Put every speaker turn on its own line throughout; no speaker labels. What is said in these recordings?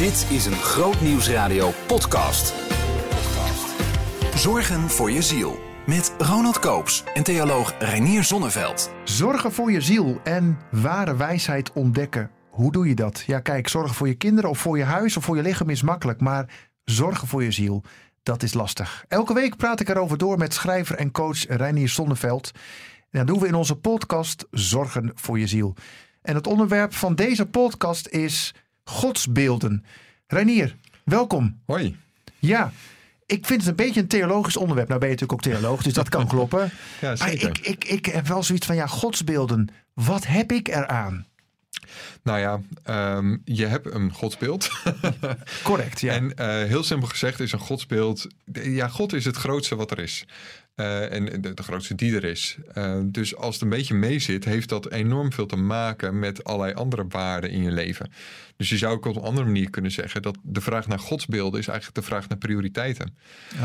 Dit is een Groot Nieuwsradio podcast. Zorgen voor je ziel. Met Ronald Koops en theoloog Reinier Zonneveld.
Zorgen voor je ziel en ware wijsheid ontdekken. Hoe doe je dat? Ja, kijk, zorgen voor je kinderen of voor je huis of voor je lichaam is makkelijk. Maar zorgen voor je ziel, dat is lastig. Elke week praat ik erover door met schrijver en coach Reinier Zonneveld. En dat doen we in onze podcast Zorgen voor je ziel. En het onderwerp van deze podcast is godsbeelden. Reinier, welkom.
Hoi.
Ja, ik vind het een beetje een theologisch onderwerp. Nou ben je natuurlijk ook theoloog, dus dat kan kloppen.
Ja,
Maar
zeker.
ik, ik, ik heb wel zoiets van, ja, godsbeelden. Wat heb ik eraan?
Nou ja, ehm, je hebt een godsbeeld.
Correct, ja.
En eh, heel simpel gezegd is een godsbeeld... Ja, God is het grootste wat er is. Eh, en de, de grootste die er is. Eh, dus als het een beetje mee zit, heeft dat enorm veel te maken met allerlei andere waarden in je leven. Dus je zou ook op een andere manier kunnen zeggen dat de vraag naar godsbeelden is eigenlijk de vraag naar prioriteiten.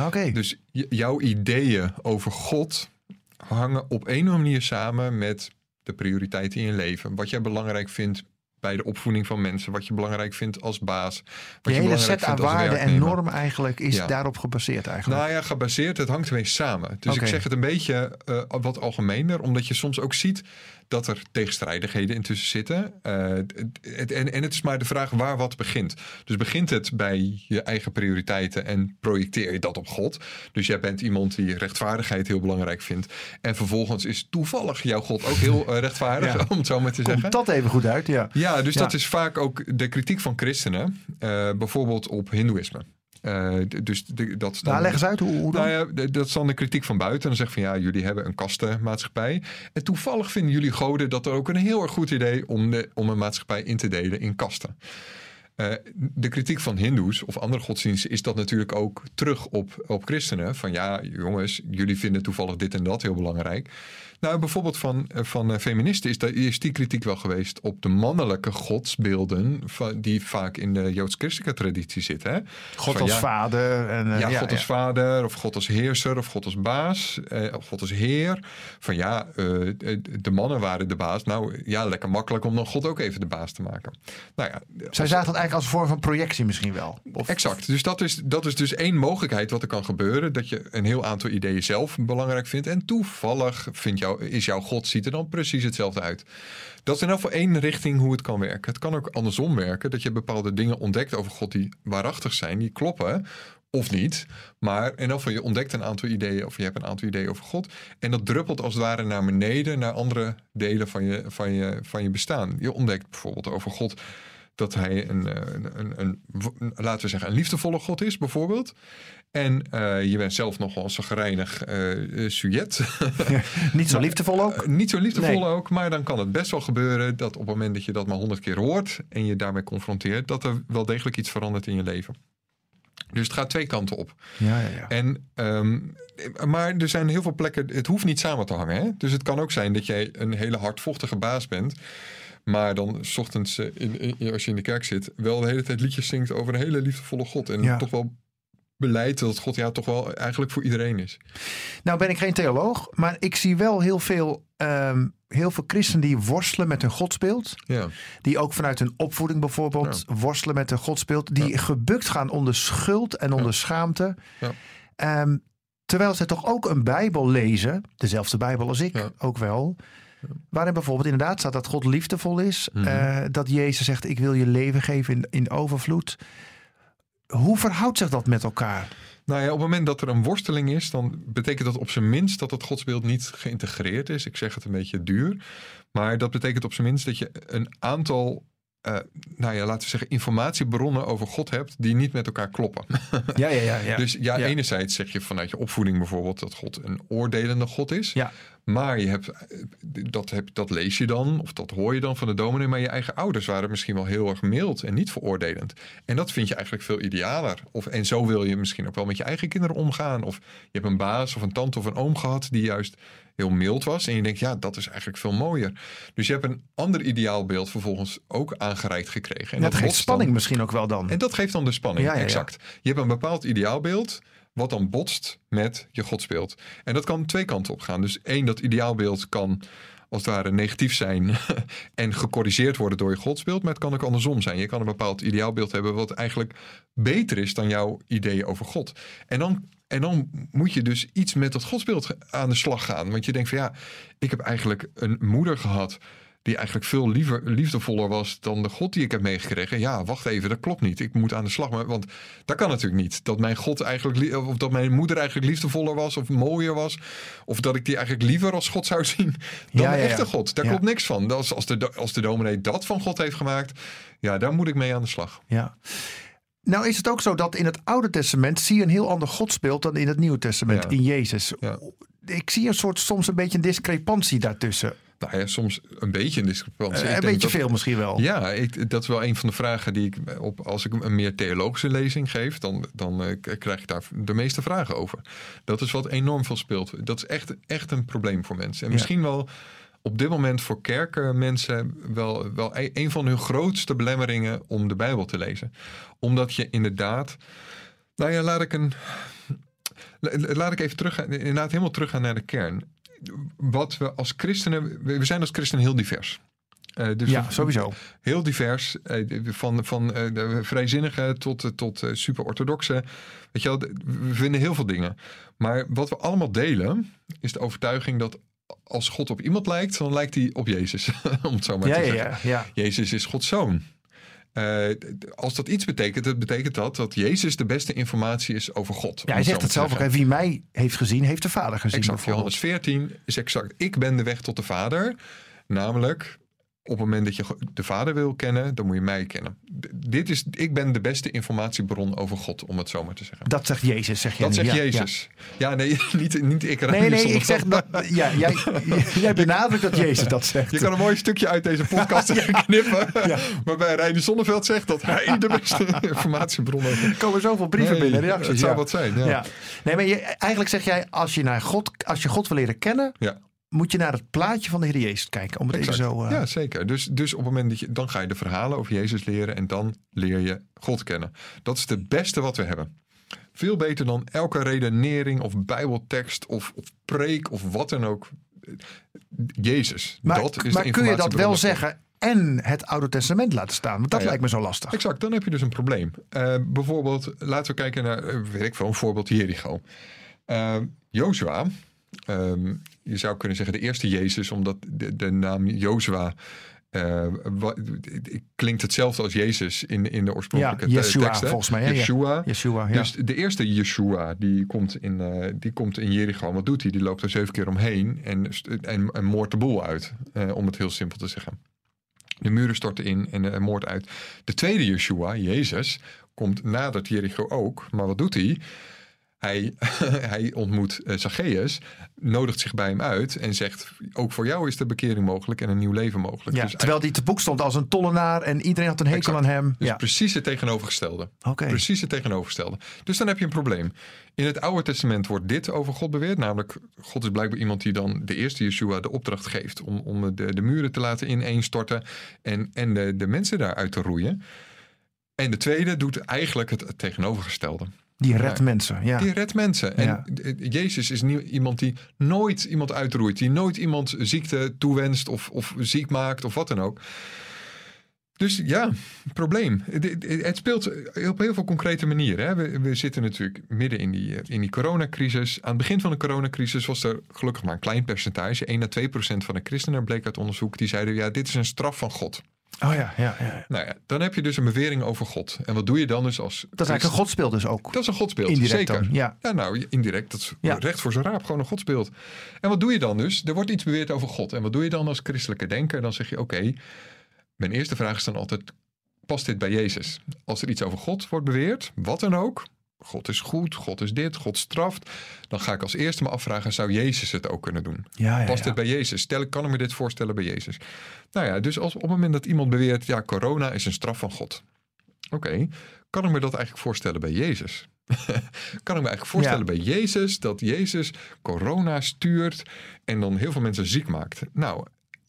Oké.
Dus jouw ideeën over God hangen op een of andere manier samen met de prioriteiten in je leven. Wat jij belangrijk vindt bij de opvoeding van mensen. Wat je belangrijk vindt als baas. Wat
Je hele
belangrijk
set aan waarden en normen eigenlijk is
Ja.
daarop gebaseerd eigenlijk.
Nou ja, gebaseerd, het hangt ermee samen. Dus ik zeg het een beetje eh, wat algemener, omdat je soms ook ziet dat er tegenstrijdigheden intussen zitten. Eh, het- en, en het is maar de vraag waar wat begint. Dus begint het bij je eigen prioriteiten en projecteer je dat op God. Dus jij bent iemand die rechtvaardigheid heel belangrijk vindt. En vervolgens is toevallig jouw God ook heel eh, rechtvaardig,
Ja.
om het zo maar te zeggen.
Komt dat even goed uit, ja.
Ja, dus
Ja.
dat is vaak ook de kritiek van christenen, eh, bijvoorbeeld op Hindoeïsme. D- dus de- dat dan-
Nou, leg eens uit hoe, hoe dan.
nou ja, dat is dan de kritiek van buiten. En dan zeg je van ja, jullie hebben een kastenmaatschappij. En toevallig vinden jullie goden dat er ook een heel erg goed idee om, de, om een maatschappij in te delen in kasten. Eh, de kritiek van Hindoes of andere godsdiensten is dat natuurlijk ook terug op, op christenen. Van ja, jongens, jullie vinden toevallig dit en dat heel belangrijk. Nou, bijvoorbeeld van, eh, van eh, feministen is, dat, is die kritiek wel geweest op de mannelijke godsbeelden. Van, die vaak in de joods-christelijke traditie zitten. Hè?
God
Van,
als
ja,
vader. En,
ja,
ja,
God als vader, of God als heerser, of God als baas, eh, of God als heer. Van ja, de mannen waren de baas. Nou ja, lekker makkelijk om dan God ook even de baas te maken. Nou ja,
Zij zagen dat als vorm van projectie misschien wel. Of,
Exact. Dus dat is, dat is dus één mogelijkheid wat er kan gebeuren. Dat je een heel aantal ideeën zelf belangrijk vindt. En toevallig vindt jou, is jouw God ziet er dan precies hetzelfde uit. Dat is in elk geval één richting hoe het kan werken. Het kan ook andersom werken. Dat je bepaalde dingen ontdekt over God die waarachtig zijn. Die kloppen. Of niet. Maar in elk geval je ontdekt een aantal ideeën. Of je hebt een aantal ideeën over God. En dat druppelt als het ware naar beneden. Naar andere delen van je, van je, van je bestaan. Je ontdekt bijvoorbeeld over God dat hij een, eh, een, een, laten we zeggen, een liefdevolle God is, bijvoorbeeld. En eh, je bent zelf nogal een zagrijnig eh sujet.
Niet zo liefdevol ook.
Niet zo liefdevol
Nee.
ook, maar dan kan het best wel gebeuren dat op het moment dat je dat maar honderd keer hoort en je daarmee confronteert, dat er wel degelijk iets verandert in je leven. Dus het gaat twee kanten op.
Ja, ja, ja.
En, ehm, maar er zijn heel veel plekken, het hoeft niet samen te hangen. Hè? Dus het kan ook zijn dat jij een hele hardvochtige baas bent. Maar dan 's ochtends, eh, in, in- als je in de kerk zit, wel de hele tijd liedjes zingt over een hele liefdevolle God. En
Ja.
toch wel beleid dat God ja toch wel eigenlijk voor iedereen is.
Nou ben ik geen theoloog, maar ik zie wel heel veel, ehm, heel veel christenen die worstelen met hun godsbeeld.
Ja,
Die ook vanuit hun opvoeding bijvoorbeeld worstelen met hun godsbeeld. Die
Ja.
gebukt gaan onder schuld en onder schaamte.
Ja.
Ehm, terwijl ze toch ook een Bijbel lezen, dezelfde Bijbel als ik ook wel. Waarin bijvoorbeeld inderdaad staat dat God liefdevol is.
Mhm.
eh, dat Jezus zegt, ik wil je leven geven in, in overvloed. Hoe verhoudt zich dat met elkaar?
Nou ja, op het moment dat er een worsteling is, dan betekent dat op zijn minst dat het godsbeeld niet geïntegreerd is. Ik zeg het een beetje duur. Maar dat betekent op zijn minst dat je een aantal, eh, nou ja, laten we zeggen, informatiebronnen over God hebt die niet met elkaar kloppen.
Ja, ja, ja. ja.
Dus ja,
Ja.
enerzijds zeg je vanuit je opvoeding bijvoorbeeld dat God een oordelende God is.
Ja.
Maar je hebt, eh, dat, heb, dat lees je dan, of dat hoor je dan van de dominee. Maar je eigen ouders waren misschien wel heel erg mild en niet veroordelend. En dat vind je eigenlijk veel idealer. Of, en zo wil je misschien ook wel met je eigen kinderen omgaan. Of je hebt een baas of een tante of een oom gehad die juist heel mild was. En je denkt, ja, dat is eigenlijk veel mooier. Dus je hebt een ander ideaalbeeld vervolgens ook aangereikt gekregen. En
dat geeft
dan-
spanning misschien ook wel dan.
en dat geeft dan de spanning,
ja.
exact. Je hebt een bepaald ideaalbeeld wat dan botst met je godsbeeld. En dat kan twee kanten op gaan. Dus één, dat ideaalbeeld kan als het ware negatief zijn en gecorrigeerd worden door je godsbeeld. Maar het kan ook andersom zijn. Je kan een bepaald ideaalbeeld hebben wat eigenlijk beter is dan jouw ideeën over God. En dan, en dan moet je dus iets met dat godsbeeld aan de slag gaan. Want je denkt van ja, ik heb eigenlijk een moeder gehad die eigenlijk veel liever, liefdevoller was dan de God die ik heb meegekregen. Ja, wacht even, dat klopt niet. Ik moet aan de slag. Maar, want dat kan natuurlijk niet. Dat mijn God eigenlijk, of dat mijn moeder eigenlijk liefdevoller was of mooier was. Of dat ik die eigenlijk liever als God zou zien dan
Ja,
de
ja, ja.
echte God. Daar klopt niks van. Als, als, de, als de dominee dat van God heeft gemaakt, ja, daar moet ik mee aan de slag.
Ja. Nou is het ook zo dat in het Oude Testament zie je een heel ander godsbeeld dan in het Nieuwe Testament, in Jezus. Ik zie een soort soms een beetje een discrepantie daartussen.
Nou ja, soms een beetje een discrepantie.
Eh, een beetje
dat-
veel misschien wel.
Ja, ik, dat is wel een van de vragen die ik op als ik een meer theologische lezing geef, dan, dan eh, krijg ik daar de meeste vragen over. Dat is wat enorm veel speelt. Dat is echt, echt een probleem voor mensen. En
Ja.
misschien wel op dit moment voor kerkenmensen wel, wel e- een van hun grootste belemmeringen om de Bijbel te lezen. Omdat je inderdaad. Nou ja, laat ik een. la- Laat ik even terug, inderdaad helemaal teruggaan naar de kern. Wat we als christenen, we zijn als christenen heel divers. Eh, dus
Ja, sowieso.
Heel divers. eh, Van, van eh, de vrijzinnigen tot, tot super-orthodoxe. Weet je wel, we vinden heel veel dingen. Maar wat we allemaal delen, is de overtuiging dat als God op iemand lijkt, dan lijkt hij op Jezus. Om het zo maar
Ja,
te zeggen.
ja, ja.
Jezus is Gods zoon. Eh, als dat iets betekent, dan betekent dat dat Jezus de beste informatie is over God.
Ja, hij zegt het zelf ook. Wie mij heeft gezien, heeft de Vader gezien.
Exact. Johannes 14 is exact. Ik ben de weg tot de Vader. Namelijk, op het moment dat je de Vader wil kennen, dan moet je mij kennen. D- dit is, ik ben de beste informatiebron over God, om het zo maar te zeggen.
Dat zegt Jezus, zeg je
Dat zegt
Ja,
Jezus. Ja, nee, niet, niet ik.
Nee, nee, ik zeg dat. Ja, jij, jij benadrukt dat Jezus dat zegt.
Je kan een mooi stukje uit deze podcast knippen. Waarbij Reiner Zonneveld zegt dat hij de beste informatiebron over
Er komen zoveel brieven
Nee,
binnen, reacties.
Het zou
ja.
wat zijn, ja.
Ja. Nee, maar je, eigenlijk zeg jij, als je, naar God, als je God wil leren kennen,
Ja.
Moet je naar het plaatje van de Heer Jezus kijken. Om het
Exact.
even zo... eh,
Ja, zeker. Dus, dus op het moment dat je, dan ga je de verhalen over Jezus leren en dan leer je God kennen. Dat is het beste wat we hebben. Veel beter dan elke redenering of bijbeltekst of, of preek of wat dan ook. Jezus.
Maar,
dat is
maar
de
kun je dat wel zeggen en het Oude Testament laten staan? Want dat
ja.
lijkt me zo lastig.
Exact, dan heb je dus een probleem. Eh, bijvoorbeeld, laten we kijken naar, eh, weet ik veel, een voorbeeld Jericho. Eh Joshua, ehm, je zou kunnen zeggen de eerste Jezus, omdat de, de naam Joshua eh, klinkt hetzelfde als Jezus in, in de oorspronkelijke
Ja, Yeshua,
tekst. hè?
volgens mij, hè? Ja.
Yeshua.
Yeshua, ja.
Dus de eerste Yeshua, die komt in, eh, die komt in Jericho. Wat doet hij? Die loopt er zeven keer omheen en, en, en moordt de boel uit. eh, om het heel simpel te zeggen. De muren storten in en uh, moord uit. De tweede Yeshua, Jezus, komt nadat Jericho ook. Maar wat doet hij? Hij, hij ontmoet uh, Zacchaeus, nodigt zich bij hem uit en zegt: Ook voor jou is de bekering mogelijk en een nieuw leven mogelijk.
Ja,
Dus
terwijl hij te boek stond als een tollenaar en iedereen had een hekel
Exact.
aan hem.
Dus
ja.
precies het tegenovergestelde. Precies het tegenovergestelde. Dus dan heb je een probleem. In het Oude Testament wordt dit over God beweerd. Namelijk, God is blijkbaar iemand die dan de eerste Yeshua de opdracht geeft. Om, om de, de muren te laten ineenstorten. En, en de, de mensen daaruit te roeien. En de tweede doet eigenlijk het tegenovergestelde.
Die redt mensen. Ja.
Die redt mensen. En
Ja.
Jezus is nie- iemand die nooit iemand uitroeit. Die nooit iemand ziekte toewenst of, of ziek maakt of wat dan ook. Dus ja, probleem. Het- speelt op heel veel concrete manieren. Hè. We, we zitten natuurlijk midden in die, eh, in die coronacrisis. Aan het begin van de coronacrisis was er gelukkig maar een klein percentage. 1 à 2 procent van de christenen bleek uit onderzoek. Die zeiden, ja, dit is een straf van God.
Oh ja, ja, ja.
Nou ja, dan heb je dus een bewering over God. En wat doe je dan dus als
Dat is eigenlijk een godsbeeld dus ook.
dat is een godsbeeld,
Indirect
zeker.
dan, ja.
nou, indirect, dat is
Ja.
recht voor zijn raap, gewoon een godsbeeld. En wat doe je dan dus? Er wordt iets beweerd over God. En wat doe je dan als christelijke denker? Dan zeg je, oké, mijn eerste vraag is dan altijd, past dit bij Jezus? Als er iets over God wordt beweerd, wat dan ook, God is goed, God is dit, God straft, dan ga ik als eerste me afvragen, zou Jezus het ook kunnen doen?
Ja, ja,
Past
ja.
dit bij Jezus? Stel, ik kan ik me dit voorstellen bij Jezus? Nou ja, dus als, op het moment dat iemand beweert, ja, corona is een straf van God. Oké, kan ik me dat eigenlijk voorstellen bij Jezus? kan ik me eigenlijk voorstellen
Ja.
bij Jezus dat Jezus corona stuurt en dan heel veel mensen ziek maakt? Nou,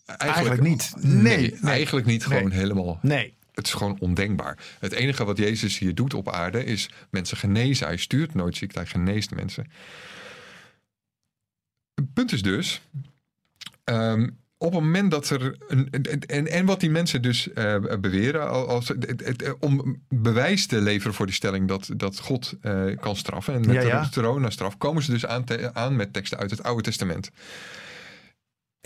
eigenlijk,
Eigenlijk niet.
Nee,
Nee, nee.
eigenlijk niet. Gewoon
Nee.
helemaal.
Nee.
Het is gewoon ondenkbaar. Het enige wat Jezus hier doet op aarde is mensen genezen. Hij stuurt nooit ziekte, hij geneest mensen. Het punt is dus, ehm, op het moment dat er. Een, en, en wat die mensen dus uh, beweren. Als, om bewijs te leveren voor die stelling dat, dat God uh, kan straffen. En met ja, ja. de corona-straf komen ze dus aan, te, aan met teksten uit het Oude Testament.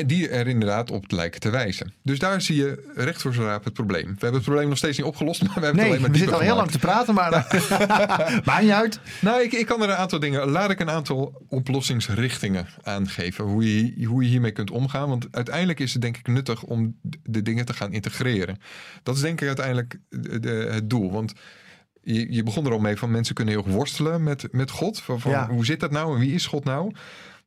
En die er inderdaad op lijken te wijzen. Dus daar zie je recht voor zijn raap het probleem. We hebben het probleem nog steeds niet opgelost, maar we hebben
nee,
het alleen maar
we zitten al heel lang te praten, maar maakt niet uit.
Nou, ik, ik kan er een aantal dingen... Laat ik een aantal oplossingsrichtingen aangeven. Hoe je, hoe je hiermee kunt omgaan. Want uiteindelijk is het denk ik nuttig om de dingen te gaan integreren. Dat is denk ik uiteindelijk de, de, het doel. Want... Je, je, begon er al mee van mensen kunnen heel worstelen met, met God. Van, van Hoe zit dat nou en wie is God nou?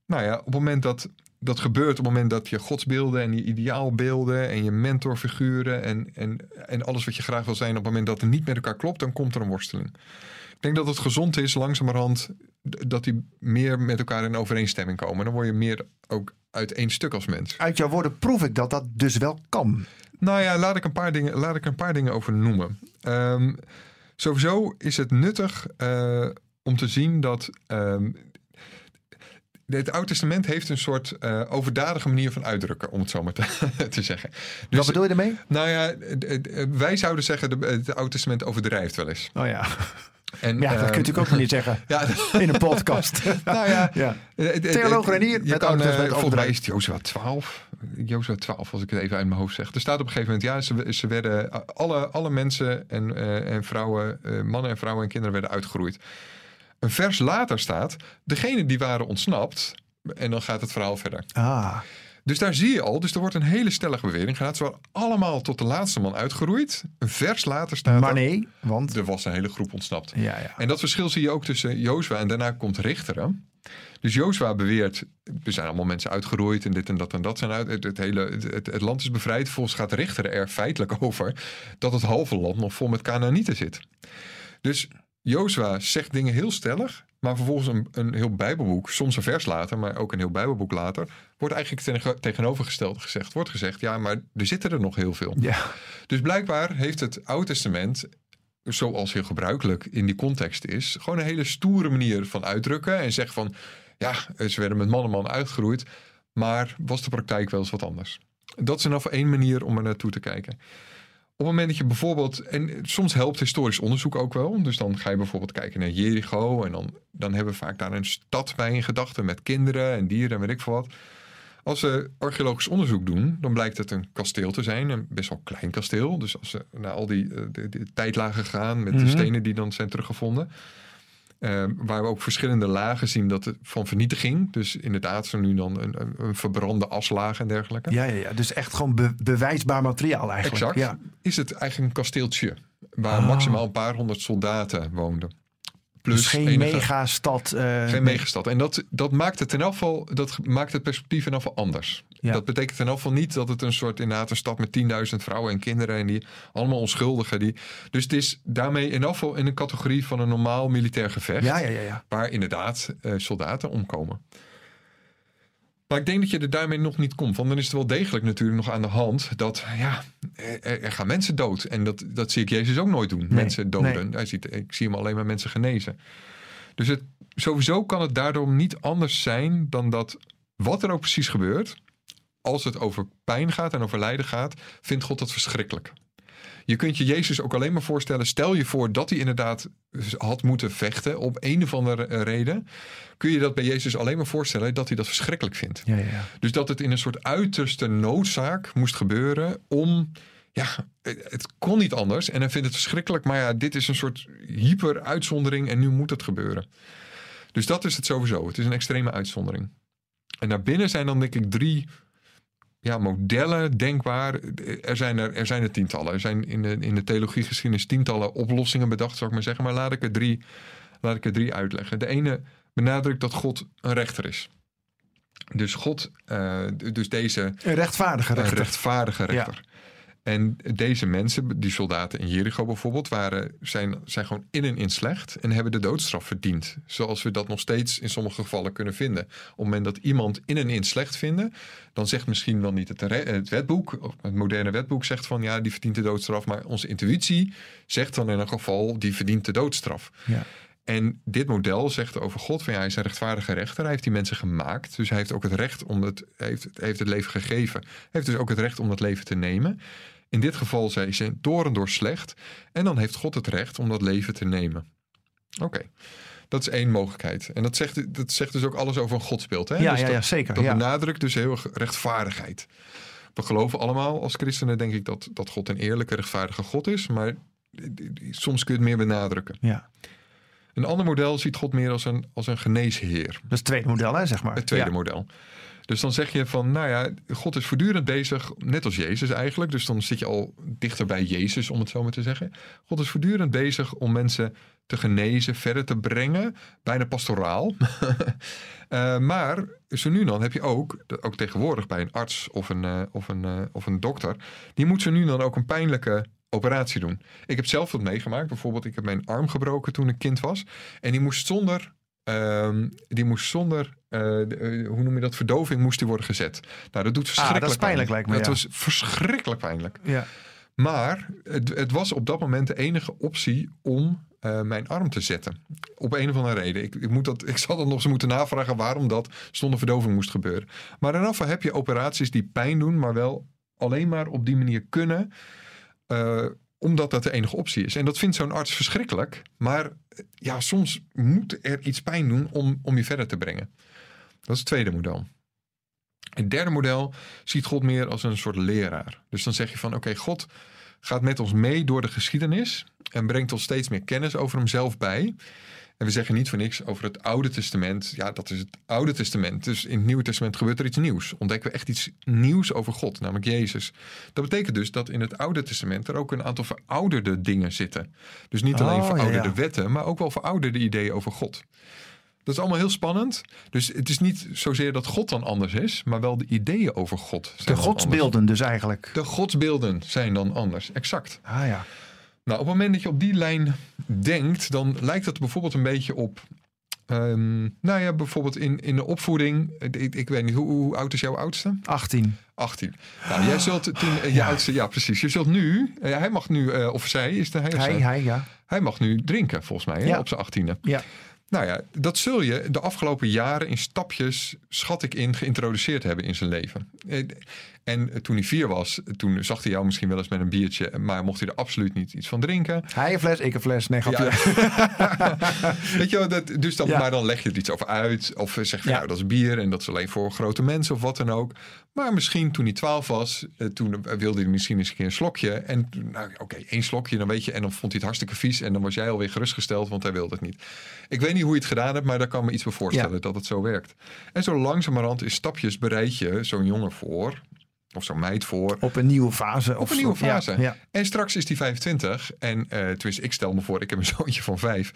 Nou ja, op het moment dat dat gebeurt op het moment dat je godsbeelden en je ideaalbeelden en je mentorfiguren en, en, en alles wat je graag wil zijn, op het moment dat het niet met elkaar klopt, dan komt er een worsteling. Ik denk dat het gezond is, langzamerhand, dat die meer met elkaar in overeenstemming komen. Dan word je meer ook uit één stuk als mens.
Uit jouw woorden proef ik dat dat dus wel kan.
Nou ja, laat ik een paar dingen, laat ik een paar dingen over noemen. Um, sowieso is het nuttig uh, om te zien dat um, het Oude Testament heeft een soort uh, overdadige manier van uitdrukken, om het zo maar te, te zeggen.
Dus, Wat bedoel je ermee?
Nou ja, wij zouden zeggen, de, het Oude Testament overdrijft wel eens.
Oh ja. En, ja, dat uh, kun je ook nog niet zeggen ja, in een podcast.
nou ja,
ja. theoloog Renier met
kan, uh, Volgens mij is het Jozua 12. Jozua 12, als ik het even uit mijn hoofd zeg. Er staat op een gegeven moment, ja, ze, ze werden, alle, alle mensen en, uh, en vrouwen, mannen en vrouwen en kinderen werden uitgeroeid. Een vers later staat, degene die waren ontsnapt, en dan gaat het verhaal verder.
Ah.
Dus daar zie je al, dus er wordt een hele stellige bewering gedaan. Ze waren allemaal tot de laatste man uitgeroeid. Een vers later staat
Maar nee, want...
Er was een hele groep ontsnapt.
Ja, ja.
En dat verschil zie je ook tussen Jozua en daarna komt Richteren. Dus Jozua beweert, er zijn allemaal mensen uitgeroeid en dit en dat en dat zijn uit. Het, hele, het, het, land is bevrijd. Volgens gaat Richteren er feitelijk over dat het halve land nog vol met Canaanieten zit. Dus Jozua zegt dingen heel stellig, maar vervolgens een, een heel Bijbelboek, soms een vers later, maar ook een heel Bijbelboek later, wordt eigenlijk tegenovergesteld gezegd. Wordt gezegd, ja, maar er zitten er nog heel veel.
Ja.
Dus blijkbaar heeft het Oude Testament, zoals heel gebruikelijk in die context is, gewoon een hele stoere manier van uitdrukken en zeggen van, ja, ze werden met man en man uitgeroeid, maar was de praktijk wel eens wat anders. Dat is ieder één manier om er naartoe te kijken. Op het moment dat je bijvoorbeeld, en soms helpt historisch onderzoek ook wel. Dus dan ga je bijvoorbeeld kijken naar Jericho. En dan, dan hebben we vaak daar een stad bij in gedachten met kinderen en dieren en weet ik veel wat. Als we archeologisch onderzoek doen, dan blijkt het een kasteel te zijn. Een best wel klein kasteel. Dus als we naar al die, eh, de, tijdlagen gaan met de mhm. stenen die dan zijn teruggevonden. Uh, waar we ook verschillende lagen zien dat het van vernietiging. Dus inderdaad, zo nu dan een, een, verbrande aslaag en dergelijke.
Ja, ja, ja. dus echt gewoon bewijsbaar materiaal eigenlijk.
Exact.
Ja.
Is het eigenlijk een kasteeltje waar oh. maximaal een paar honderd soldaten woonden.
Plus dus geen enige, megastad.
Uh, geen megastad. En dat, dat maakt het in geval, dat maakt het perspectief in elk geval Dat betekent in elk geval niet dat het een soort inderdaad een stad met 10.000 vrouwen en kinderen en die allemaal onschuldigen. Die, dus het is daarmee in elk geval in een categorie van een normaal militair gevecht.
Ja, ja, ja, ja.
Waar inderdaad uh, soldaten omkomen. Maar ik denk dat je er daarmee nog niet komt. Want dan is het wel degelijk natuurlijk nog aan de hand dat ja, er, gaan mensen dood. En dat, dat zie ik Jezus ook nooit doen. mensen doden. Hij ziet, ik zie hem alleen maar mensen genezen. Dus het, sowieso kan het daardoor niet anders zijn dan dat wat er ook precies gebeurt. Als het over pijn gaat en over lijden gaat, vindt God dat verschrikkelijk. Je kunt je Jezus ook alleen maar voorstellen. Stel je voor dat hij inderdaad had moeten vechten op een of andere reden. Kun je dat bij Jezus alleen maar voorstellen dat hij dat verschrikkelijk vindt.
Ja, ja.
Dus dat het in een soort uiterste noodzaak moest gebeuren om. Ja, het kon niet anders. En hij vindt het verschrikkelijk. Maar ja, dit is een soort hyper-uitzondering en nu moet het gebeuren. Dus dat is het sowieso. Het is een extreme uitzondering. En daarbinnen zijn dan denk ik drie ja, modellen denkbaar. Er zijn er, er zijn er tientallen. Er zijn in de, in de theologiegeschiedenis tientallen oplossingen bedacht, zou ik maar zeggen. Maar laat ik er drie, laat ik er drie uitleggen. De ene benadrukt dat God een rechter is. Dus God, uh, dus deze...
Een rechtvaardige rechter.
Een rechtvaardige rechter. Ja. En deze mensen, die soldaten in Jericho bijvoorbeeld, waren, zijn, zijn gewoon in en in slecht en hebben de doodstraf verdiend. Zoals we dat nog steeds in sommige gevallen kunnen vinden. Op het moment dat iemand in en in slecht vinden, dan zegt misschien wel niet het, het wetboek, het moderne wetboek zegt van ja, die verdient de doodstraf. Maar onze intuïtie zegt dan in een geval, die verdient de doodstraf.
Ja.
En dit model zegt over God van ja, hij is een rechtvaardige rechter. Hij heeft die mensen gemaakt. Dus hij heeft ook het recht om het, heeft, heeft het leven gegeven. Hij heeft dus ook het recht om dat leven te nemen. In dit geval zijn ze door en door slecht. En dan heeft God het recht om dat leven te nemen. Oké. Dat is één mogelijkheid. En dat zegt, dat zegt dus ook alles over een godsbeeld. Hè?
Ja,
dus
ja,
dat,
ja, zeker.
Dat
ja.
benadrukt dus heel erg rechtvaardigheid. We geloven allemaal als christenen, denk ik, dat, dat God een eerlijke, rechtvaardige God is. Maar soms kun je het meer benadrukken.
ja.
Een ander model ziet God meer als een, als een geneesheer.
Dat is het tweede model, hè, zeg maar.
Het tweede
Ja.
model. Dus dan zeg je van, nou ja, God is voortdurend bezig, net als Jezus eigenlijk. Dus dan zit je al dichter bij Jezus, om het zo maar te zeggen. God is voortdurend bezig om mensen te genezen, verder te brengen. Bijna pastoraal. Eh, maar zo nu dan heb je ook, ook tegenwoordig bij een arts of een, eh, of, een, eh, of een dokter... die moet zo nu dan ook een pijnlijke operatie doen. Ik heb zelf wat meegemaakt. Bijvoorbeeld, ik heb mijn arm gebroken toen ik kind was. En die moest zonder Ehm, die moest zonder, eh, de- eh, hoe noem je dat, verdoving moest die worden gezet. Nou, dat doet verschrikkelijk
Ah, dat is pijnlijk,
pijn.
lijkt me,
Het
ja.
was verschrikkelijk pijnlijk.
Ja.
Maar het, het was op dat moment de enige optie om eh, mijn arm te zetten. Op een of andere reden. Ik, ik, moet dat, ik zal dat nog eens moeten navragen waarom dat zonder verdoving moest gebeuren. Maar afval heb je operaties die pijn doen, maar wel alleen maar op die manier kunnen. Eh, omdat dat de enige optie is. En dat vindt zo'n arts verschrikkelijk. Maar eh, ja, soms moet er iets pijn doen om, om je verder te brengen. Dat is het tweede model. Het derde model ziet God meer als een soort leraar. Dus dan zeg je van oké, God gaat met ons mee door de geschiedenis en brengt ons steeds meer kennis over hemzelf bij. En we zeggen niet voor niks over het Oude Testament. Ja, dat is het Oude Testament. Dus in het Nieuwe Testament gebeurt er iets nieuws. Ontdekken we echt iets nieuws over God, namelijk Jezus. Dat betekent dus dat in het Oude Testament er ook een aantal verouderde dingen zitten. Dus niet alleen
Oh,
verouderde
ja.
wetten, maar ook wel verouderde ideeën over God. Dat is allemaal heel spannend. Dus het is niet zozeer dat God dan anders is, maar wel de ideeën over God. zijn
De godsbeelden dus eigenlijk.
De godsbeelden zijn dan anders, exact.
Ah ja.
Nou, op het moment dat je op die lijn denkt, dan lijkt het bijvoorbeeld een beetje op. ehm, nou ja, bijvoorbeeld in, in de opvoeding. Ik, ik weet niet, hoe, hoe oud is jouw oudste?
18.
18. Nou, jij zult toen. eh, je
Ja.
oudste, ja, precies. Je zult nu. eh, hij mag nu, eh, of zij, is de hij
Hij, hij, ja.
Hij mag nu drinken, volgens mij, hè,
Ja.
op zijn 18e.
Ja.
Nou ja, dat zul je de afgelopen jaren in stapjes, schat ik in, geïntroduceerd hebben in zijn leven. En toen hij vier was, toen zag hij jou misschien wel eens met een biertje, maar mocht hij er absoluut niet iets van drinken.
Hij een fles, ik een fles. Nee, grapje.
Weet je wel, dat, dus dan,
Ja.
maar dan leg je er iets over uit. Of zeg van,
Ja.
nou, dat is bier en dat is alleen voor grote mensen of wat dan ook. Maar misschien toen hij twaalf was, eh, toen wilde hij misschien eens een keer een slokje. En nou, oké, één slokje, dan weet je. En dan vond hij het hartstikke vies. En dan was jij alweer gerustgesteld, want hij wilde het niet. Ik weet niet hoe je het gedaan hebt, maar daar kan me iets bij voorstellen
Ja.
dat het zo werkt. En zo langzamerhand in stapjes bereid je zo'n jongen voor, of zo'n meid voor,
Op een nieuwe fase.
op een nieuwe fase.
Ja,
En straks is hij 25. En tenminste, ik stel me voor, ik heb een zoontje van vijf.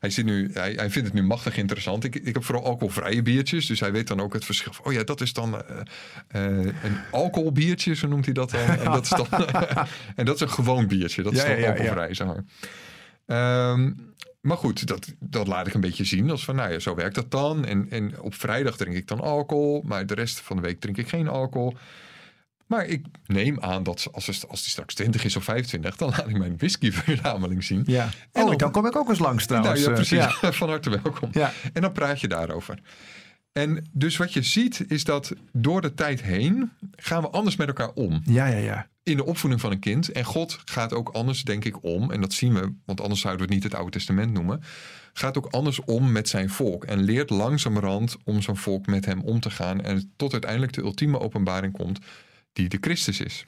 Hij, zit nu, hij, hij vindt het nu machtig interessant. Ik, ik heb vooral alcoholvrije biertjes. Dus hij weet dan ook het verschil. Oh ja, dat is dan eh, eh, een alcoholbiertje, zo noemt hij dat dan. En dat is, dan, en dat is een gewoon biertje. Dat is
Ja,
dan alcoholvrij, zeg maar. Ehm, maar goed, dat, dat laat ik een beetje zien. Als van, nou ja, zo werkt dat dan. En, en op vrijdag drink ik dan alcohol. Maar de rest van de week drink ik geen alcohol. Maar ik neem aan dat ze- als, het- als die straks 20 is of 25, dan laat ik mijn whiskyverzameling zien.
ja.
En
Oh,
dan-
dan kom ik ook eens langs
Nou
trouwens.
ja,
eh,
precies.
ja.
Van harte welkom.
Ja.
En dan praat je daarover. En dus wat je ziet is dat door de tijd heen gaan we anders met elkaar om.
Ja, ja, ja.
In de opvoeding van een kind. En God gaat ook anders, denk ik, om. En dat zien we, want anders zouden we het niet het Oude Testament noemen. Gaat ook anders om met zijn volk. En leert langzamerhand om zijn volk met hem om te gaan. En tot uiteindelijk de ultieme openbaring komt, die de Christus is.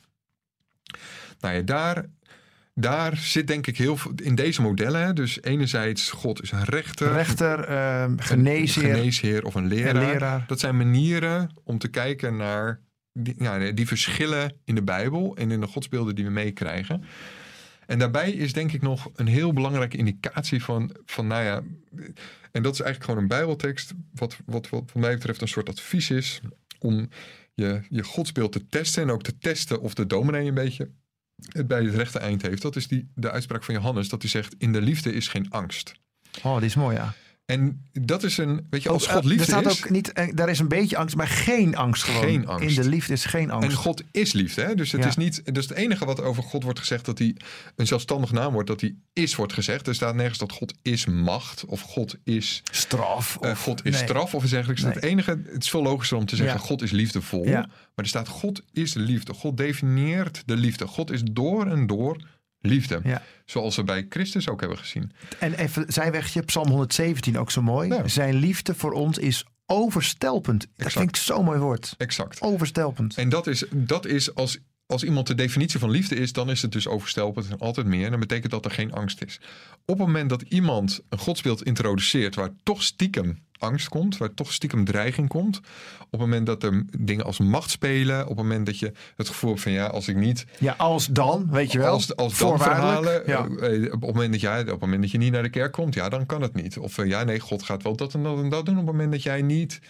Nou ja, daar, daar zit denk ik heel veel in deze modellen. hè. Dus enerzijds, God is een rechter.
Rechter, eh,
Een
geneesheer
of een leraar.
en leraar.
Dat zijn manieren om te kijken naar die, ja, die verschillen in de Bijbel en in de godsbeelden die we meekrijgen. En daarbij is denk ik nog een heel belangrijke indicatie van, van nou ja, en dat is eigenlijk gewoon een Bijbeltekst, wat, wat, wat, wat mij betreft een soort advies is om je, je godsbeeld te testen en ook te testen of de dominee een beetje het bij het rechte eind heeft. Dat is die, de uitspraak van Johannes, dat hij zegt, in de liefde is geen angst.
Oh, die is mooi, ja.
En dat is een, weet je, als
Ook,
God
eh,
liefde
er staat
is...
ook niet, eh, daar is een beetje angst, maar geen angst gewoon.
Geen angst.
In de liefde is geen angst.
En God is liefde. Hè? Dus het
Ja.
is niet. Dus het enige wat over God wordt gezegd, dat hij een zelfstandig naam wordt, dat hij is wordt gezegd. Er staat nergens dat God is macht of God is,
Straf.
eh,
of-
God is
nee.
straf of iets dergelijks.
Nee.
Het enige, het is veel logischer om te zeggen,
Ja.
God is liefdevol.
Ja.
Maar er staat God is liefde. God definieert de liefde. God is door en door liefde.
Ja.
Zoals we bij Christus ook hebben gezien.
En even zijwegje, Psalm 117 ook zo mooi.
Ja.
Zijn liefde voor ons is overstelpend. Dat vind ik zo'n mooi woord.
Exact.
Overstelpend.
En dat is, dat is als, als iemand de definitie van liefde is, dan is het dus overstelpend en altijd meer. En dat betekent dat er geen angst is. Op het moment dat iemand een godsbeeld introduceert waar toch stiekem angst komt, waar toch stiekem dreiging komt. Op het moment dat er dingen als macht spelen, op het moment dat je het gevoel hebt van ja, als ik niet
Ja, als dan, weet je wel.
als, als dan verhalen,
Ja.
eh, op, het moment dat jij, op het moment dat je niet naar de kerk komt, ja, dan kan het niet. Of eh, ja, nee, God gaat wel dat en dat en dat doen. Op het moment dat jij niet,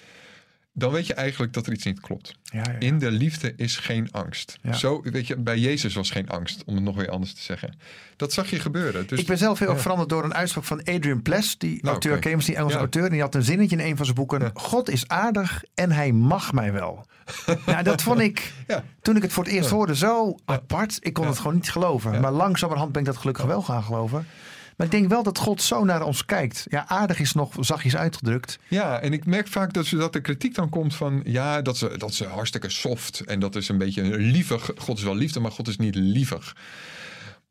dan weet je eigenlijk dat er iets niet klopt.
Ja, ja, ja.
In de liefde is geen angst. Zo, weet je, bij Jezus was geen angst, om het nog weer anders te zeggen. Dat zag je gebeuren. Dus,
ik ben zelf heel erg veranderd door een uitspraak van Adrian Pless, die
Nou,
auteur, je misschien, Engelse auteur. En die had een zinnetje in een van zijn boeken. God is aardig en hij mag mij wel. nou, dat vond ik, toen ik het voor het eerst hoorde, zo apart. Ik kon het gewoon niet geloven. Maar langzamerhand ben ik dat gelukkig wel gaan geloven. Maar ik denk wel dat God zo naar ons kijkt. Ja, aardig is nog zachtjes uitgedrukt.
Ja, en ik merk vaak dat, ze, dat de kritiek dan komt van... ja, dat ze, dat ze hartstikke soft en dat is een beetje lievig. God is wel liefde, maar God is niet lievig.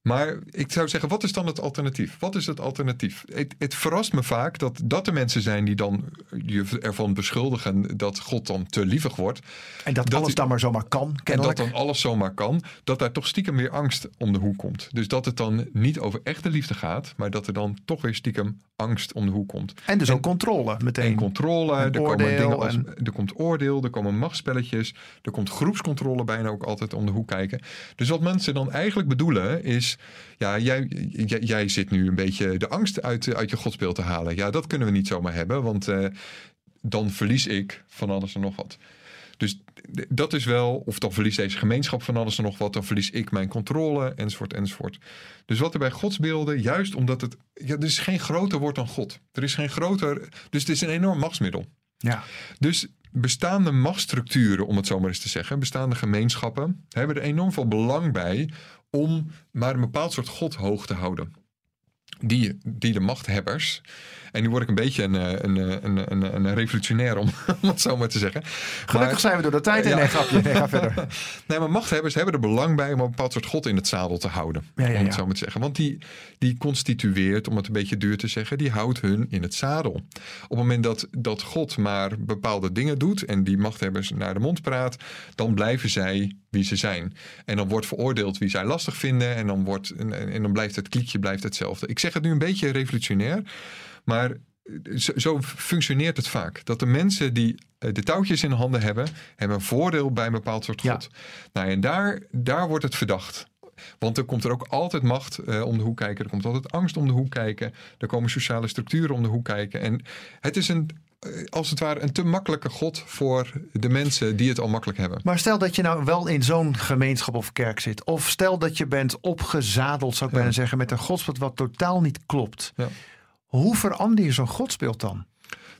Maar ik zou zeggen, wat is dan het alternatief? Wat is het alternatief? Het, het verrast me vaak dat dat er mensen zijn die dan je ervan beschuldigen... dat God dan te lievig wordt.
En dat,
Dat
alles dan maar zomaar kan,
En dat dan alles zomaar kan, dat daar toch stiekem weer angst om de hoek komt. Dus dat het dan niet over echte liefde gaat, maar dat er dan toch weer stiekem angst om de hoek komt.
En dus ook controle meteen.
En controle,
En
er komen dingen als,
en-
er komt oordeel, er komen machtspelletjes, er komt groepscontrole bijna ook altijd om de hoek kijken. Dus wat mensen dan eigenlijk bedoelen is, ja, jij, jij, jij zit nu een beetje de angst uit, uit je godsbeeld te halen. Ja, dat kunnen we niet zomaar hebben, want eh, dan verlies ik van alles en nog wat. Dus dat is wel, of dan verliest deze gemeenschap van alles en nog wat, dan verlies ik mijn controle, enzovoort, enzovoort. Dus wat er bij godsbeelden, juist omdat het, ja, er is geen groter woord dan God. Er is geen groter, dus het is een enorm machtsmiddel.
Ja.
Dus bestaande machtsstructuren, om het zo maar eens te zeggen, bestaande gemeenschappen, hebben er enorm veel belang bij om maar een bepaald soort God hoog te houden. Die, die de machthebbers, en nu word ik een beetje een, eh, een, eh, een, een, een revolutionair om, om het zo maar te zeggen.
Gelukkig
Maar-
zijn we door de tijd heen.
Ja.
Nee, grapje. Nee, ga verder.
Nee, maar machthebbers hebben er belang bij om een bepaald soort God in het zadel te houden.
Ja, ja,
om het zo maar te zeggen. Want die, die constitueert, om het een beetje duur te zeggen, die houdt hun in het zadel. Op het moment dat, dat God maar bepaalde dingen doet en die machthebbers naar de mond praat, dan blijven zij wie ze zijn. En dan wordt veroordeeld wie zij lastig vinden en dan, wordt, en, en dan blijft het kliekje blijft hetzelfde. Ik zeg het nu een beetje revolutionair, maar zo, zo functioneert het vaak. Dat de mensen die eh, de touwtjes in handen hebben, hebben een voordeel bij een bepaald soort
Ja.
God. Nou, en daar, daar wordt het verdacht. Want er komt er ook altijd macht eh, om de hoek kijken. Er komt altijd angst om de hoek kijken. Er komen sociale structuren om de hoek kijken. En het is een, eh, als het ware een te makkelijke God voor de mensen die het al makkelijk hebben.
Maar stel dat je nou wel in zo'n gemeenschap of kerk zit. Of stel dat je bent opgezadeld, zou ik
Ja.
bijna zeggen, met een godsbeeld wat totaal niet klopt.
Ja.
Hoe verander je zo'n godsbeeld dan?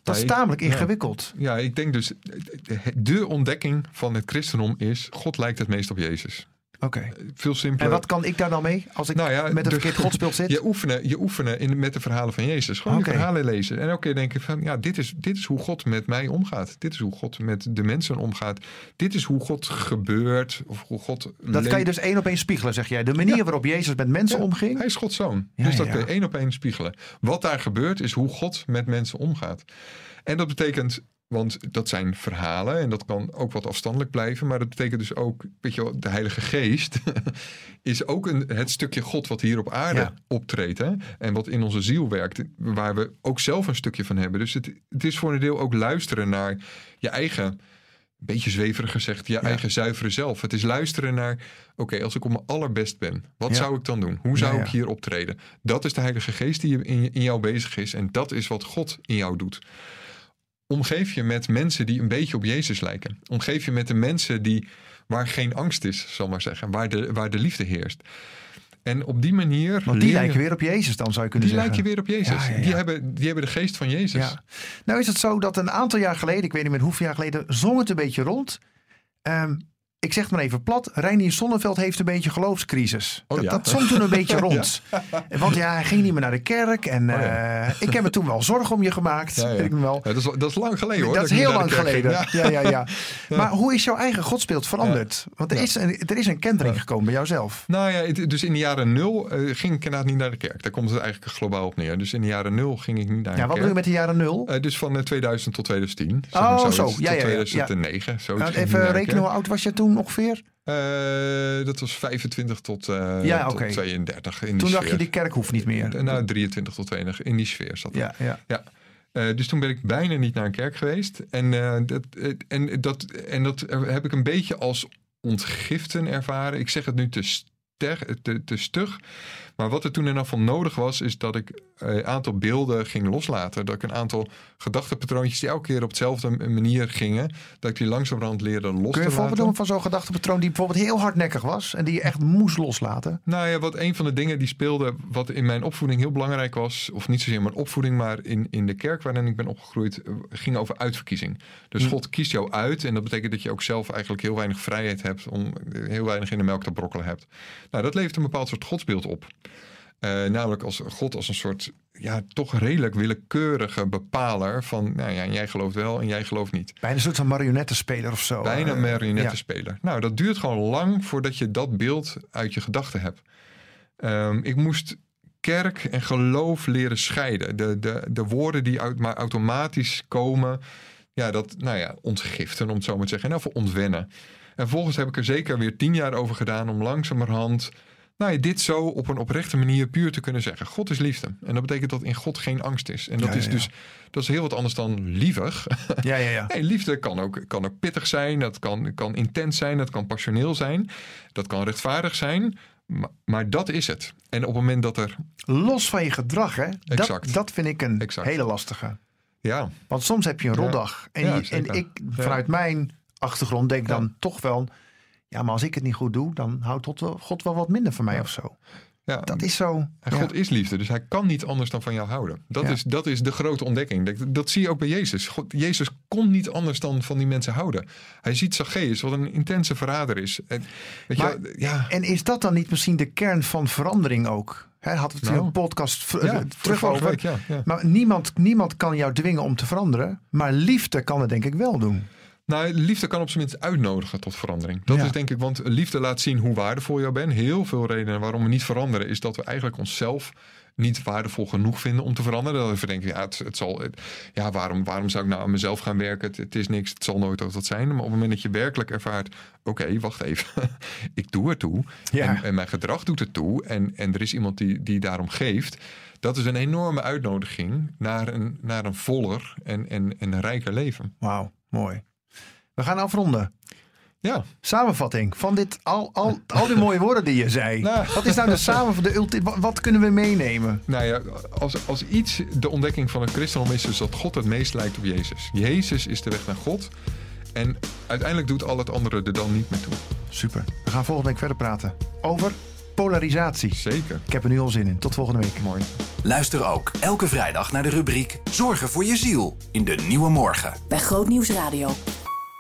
Dat is tamelijk
ja.
ingewikkeld.
Ja, ik denk dus, eh, de ontdekking van het christendom is, God lijkt het meest op Jezus.
Oké.
Veel simpeler.
En wat kan ik daar dan mee als ik
Nou ja,
met een
dus-
verkeerd godsbeeld zit?
Je oefenen, je oefenen in, met de verhalen van Jezus. Gewoon die verhalen lezen. En elke keer denken van, ja, dit is, dit is hoe God met mij omgaat. Dit is hoe God met de mensen omgaat. Dit is hoe God gebeurt. Of hoe God
dat kan je dus één op één spiegelen, zeg jij. De manier waarop Jezus met mensen
Ja,
omging.
Hij is Gods zoon. Dus dat kun je één op één spiegelen. Wat daar gebeurt is hoe God met mensen omgaat. En dat betekent, want dat zijn verhalen en dat kan ook wat afstandelijk blijven. Maar dat betekent dus ook, weet je wel, de Heilige Geest is ook een, het stukje God wat hier op aarde
Ja.
optreedt. Hè? En wat in onze ziel werkt, waar we ook zelf een stukje van hebben. Dus het, het is voor een deel ook luisteren naar je eigen beetje zweverig gezegd, je
Ja.
eigen zuivere zelf. Het is luisteren naar, oké, als ik op mijn allerbest ben, wat
Ja.
zou ik dan doen? Hoe zou ik hier optreden? Dat is de Heilige Geest die in, in jou bezig is en dat is wat God in jou doet. Omgeef je met mensen die een beetje op Jezus lijken. Omgeef je met de mensen die, waar geen angst is, zal maar zeggen, waar de, waar de liefde heerst. En op die manier.
Want die
je-
lijken weer op Jezus dan, zou je kunnen
Die
zeggen.
lijken weer op Jezus.
Ja, ja, ja.
Die, hebben, die hebben de geest van Jezus.
Ja. Nou is het zo dat een aantal jaar geleden, ik weet niet meer hoeveel jaar geleden, zong het een beetje rond. Ehm, ik zeg het maar even plat, Reinier Sonneveld heeft een beetje geloofscrisis.
Oh
dat,
ja?
dat toen een beetje rond. Want ja, hij ging niet meer naar de kerk. En
Oh ja.
eh, ik heb me toen wel zorgen om je gemaakt.
Ja, ja.
Weet ik wel.
Ja, dat, is, dat is lang geleden hoor.
dat is heel lang geleden.
Ja.
Ja, ja, ja. Maar hoe is jouw eigen godsbeeld veranderd? Want er,
Ja.
is een, er is een kentering gekomen bij jouzelf.
Nou ja, dus in de jaren nul eh, ging ik inderdaad niet naar de kerk. Daar komt het eigenlijk globaal op neer. Dus in de jaren nul ging ik niet naar
Ja,
de
wat
kerk.
bedoel je met de jaren nul?
Eh, dus van eh, 2000 tot 2010. zeg
Oh, zo.
Tot
Ja, ja, ja, ja.
2009. Zoiets
Nou, even rekenen, hoe oud was je toen ongeveer?
Eh, dat was 25 tot,
Ja,
tot
oké.
32 in die
Toen dacht je, die kerk hoeft niet meer.
Nou, 23 tot 22 in die sfeer zat dat.
Ja, ja.
Eh, dus toen ben ik bijna niet naar een kerk geweest. En, dat, en, dat, en dat heb ik een beetje als ontgiften ervaren. Ik zeg het nu te, ster, te, te stug. Maar wat er toen in ieder geval nodig was, is dat ik eh, een aantal beelden ging loslaten. Dat ik een aantal gedachtenpatroontjes die elke keer op dezelfde manier gingen, dat ik die langzamerhand leerde los
Kun je
te
een voorbeeld doen van zo'n gedachtepatroon die bijvoorbeeld heel hardnekkig was en die je echt moest loslaten?
Nou ja, wat een van de dingen die speelde, wat in mijn opvoeding heel belangrijk was, of niet zozeer mijn opvoeding, maar in, in de kerk waarin ik ben opgegroeid, eh, ging over uitverkiezing. Dus
Hm.
God kiest jou uit en dat betekent dat je ook zelf eigenlijk heel weinig vrijheid hebt, om eh, heel weinig in de melk te brokkelen hebt. Nou, dat levert een bepaald soort godsbeeld op. Eh, namelijk als God als een soort, ja, toch redelijk willekeurige bepaler van, nou ja, jij gelooft wel en jij gelooft niet.
Bijna een soort van marionettenspeler of zo.
Bijna
Eh,
marionettenspeler. Nou, dat duurt gewoon lang voordat je dat beeld uit je gedachten hebt. Ehm, ik moest kerk en geloof leren scheiden. De, de, de woorden die uit, maar automatisch komen, ja, dat, nou ja, ontgiften om het zo maar te zeggen. En even ontwennen. En vervolgens heb ik er zeker weer tien jaar over gedaan om langzamerhand, nou ja, dit zo op een oprechte manier puur te kunnen zeggen. God is liefde. En dat betekent dat in God geen angst is. En dat
Ja,
is
ja.
dus, dat is heel wat anders dan lievig.
Ja, ja, ja.
Nee, liefde kan ook, kan ook pittig zijn, dat kan, kan intens zijn, dat kan passioneel zijn, dat kan rechtvaardig zijn. Maar, maar dat is het. En op het moment dat er.
Los van je gedrag, hè? Dat,
Exact.
dat vind ik een
Exact.
hele lastige.
Ja,
Want soms heb je een
Ja.
rotdag. En, je- en ik, vanuit mijn achtergrond, denk dan toch wel... Ja, maar als ik het niet goed doe, dan houdt God wel, God wel wat minder van mij
Ja.
of zo.
ja.
Dat is zo.
En
ja.
God is liefde, dus hij kan niet anders dan van jou houden. Dat,
Ja.
is, dat is de grote ontdekking. Dat, dat zie je ook bij Jezus. God, Jezus kon niet anders dan van die mensen houden. Hij ziet Zacchaeus, wat een intense verrader is. En, weet
Maar-
je, ja,
En is dat dan niet misschien de kern van verandering ook? Hadden we het in
Nou.
een podcast
ja,
eh, terug over.
week, ja, ja.
Maar niemand, niemand kan jou dwingen om te veranderen. Maar liefde kan het denk ik wel doen.
Nou, liefde kan op zijn minst uitnodigen tot verandering. Dat
Ja.
is denk ik, want liefde laat zien hoe waardevol je bent. Heel veel redenen waarom we niet veranderen, is dat we eigenlijk onszelf niet waardevol genoeg vinden om te veranderen. Dat we denken, ja, het, het zal, het- ja waarom, waarom zou ik nou aan mezelf gaan werken? Het, het is niks, het zal nooit dat zijn. Maar op het moment dat je werkelijk ervaart, oké, wacht even, ik doe er toe.
Ja.
En, en mijn gedrag doet er toe. En, en er is iemand die, die daarom geeft. Dat is een enorme uitnodiging naar een, naar een voller en, en, en een rijker leven.
Wauw, mooi. We gaan afronden.
Ja,
Samenvatting van dit, al, al, al die mooie woorden die je zei.
Nou.
Wat is nou de samenvatting? De ulti- wat, wat kunnen we meenemen?
Nou ja, als, als iets de ontdekking van een christendom is, is dat God het meest lijkt op Jezus. Jezus is de weg naar God. En uiteindelijk doet al het andere er dan niet meer toe.
Super. We gaan volgende week verder praten over polarisatie.
Zeker.
Ik heb er nu al zin in. Tot volgende week.
Mooi.
Luister ook elke vrijdag naar de rubriek Zorgen voor je ziel in de Nieuwe Morgen.
Bij Grootnieuws Radio.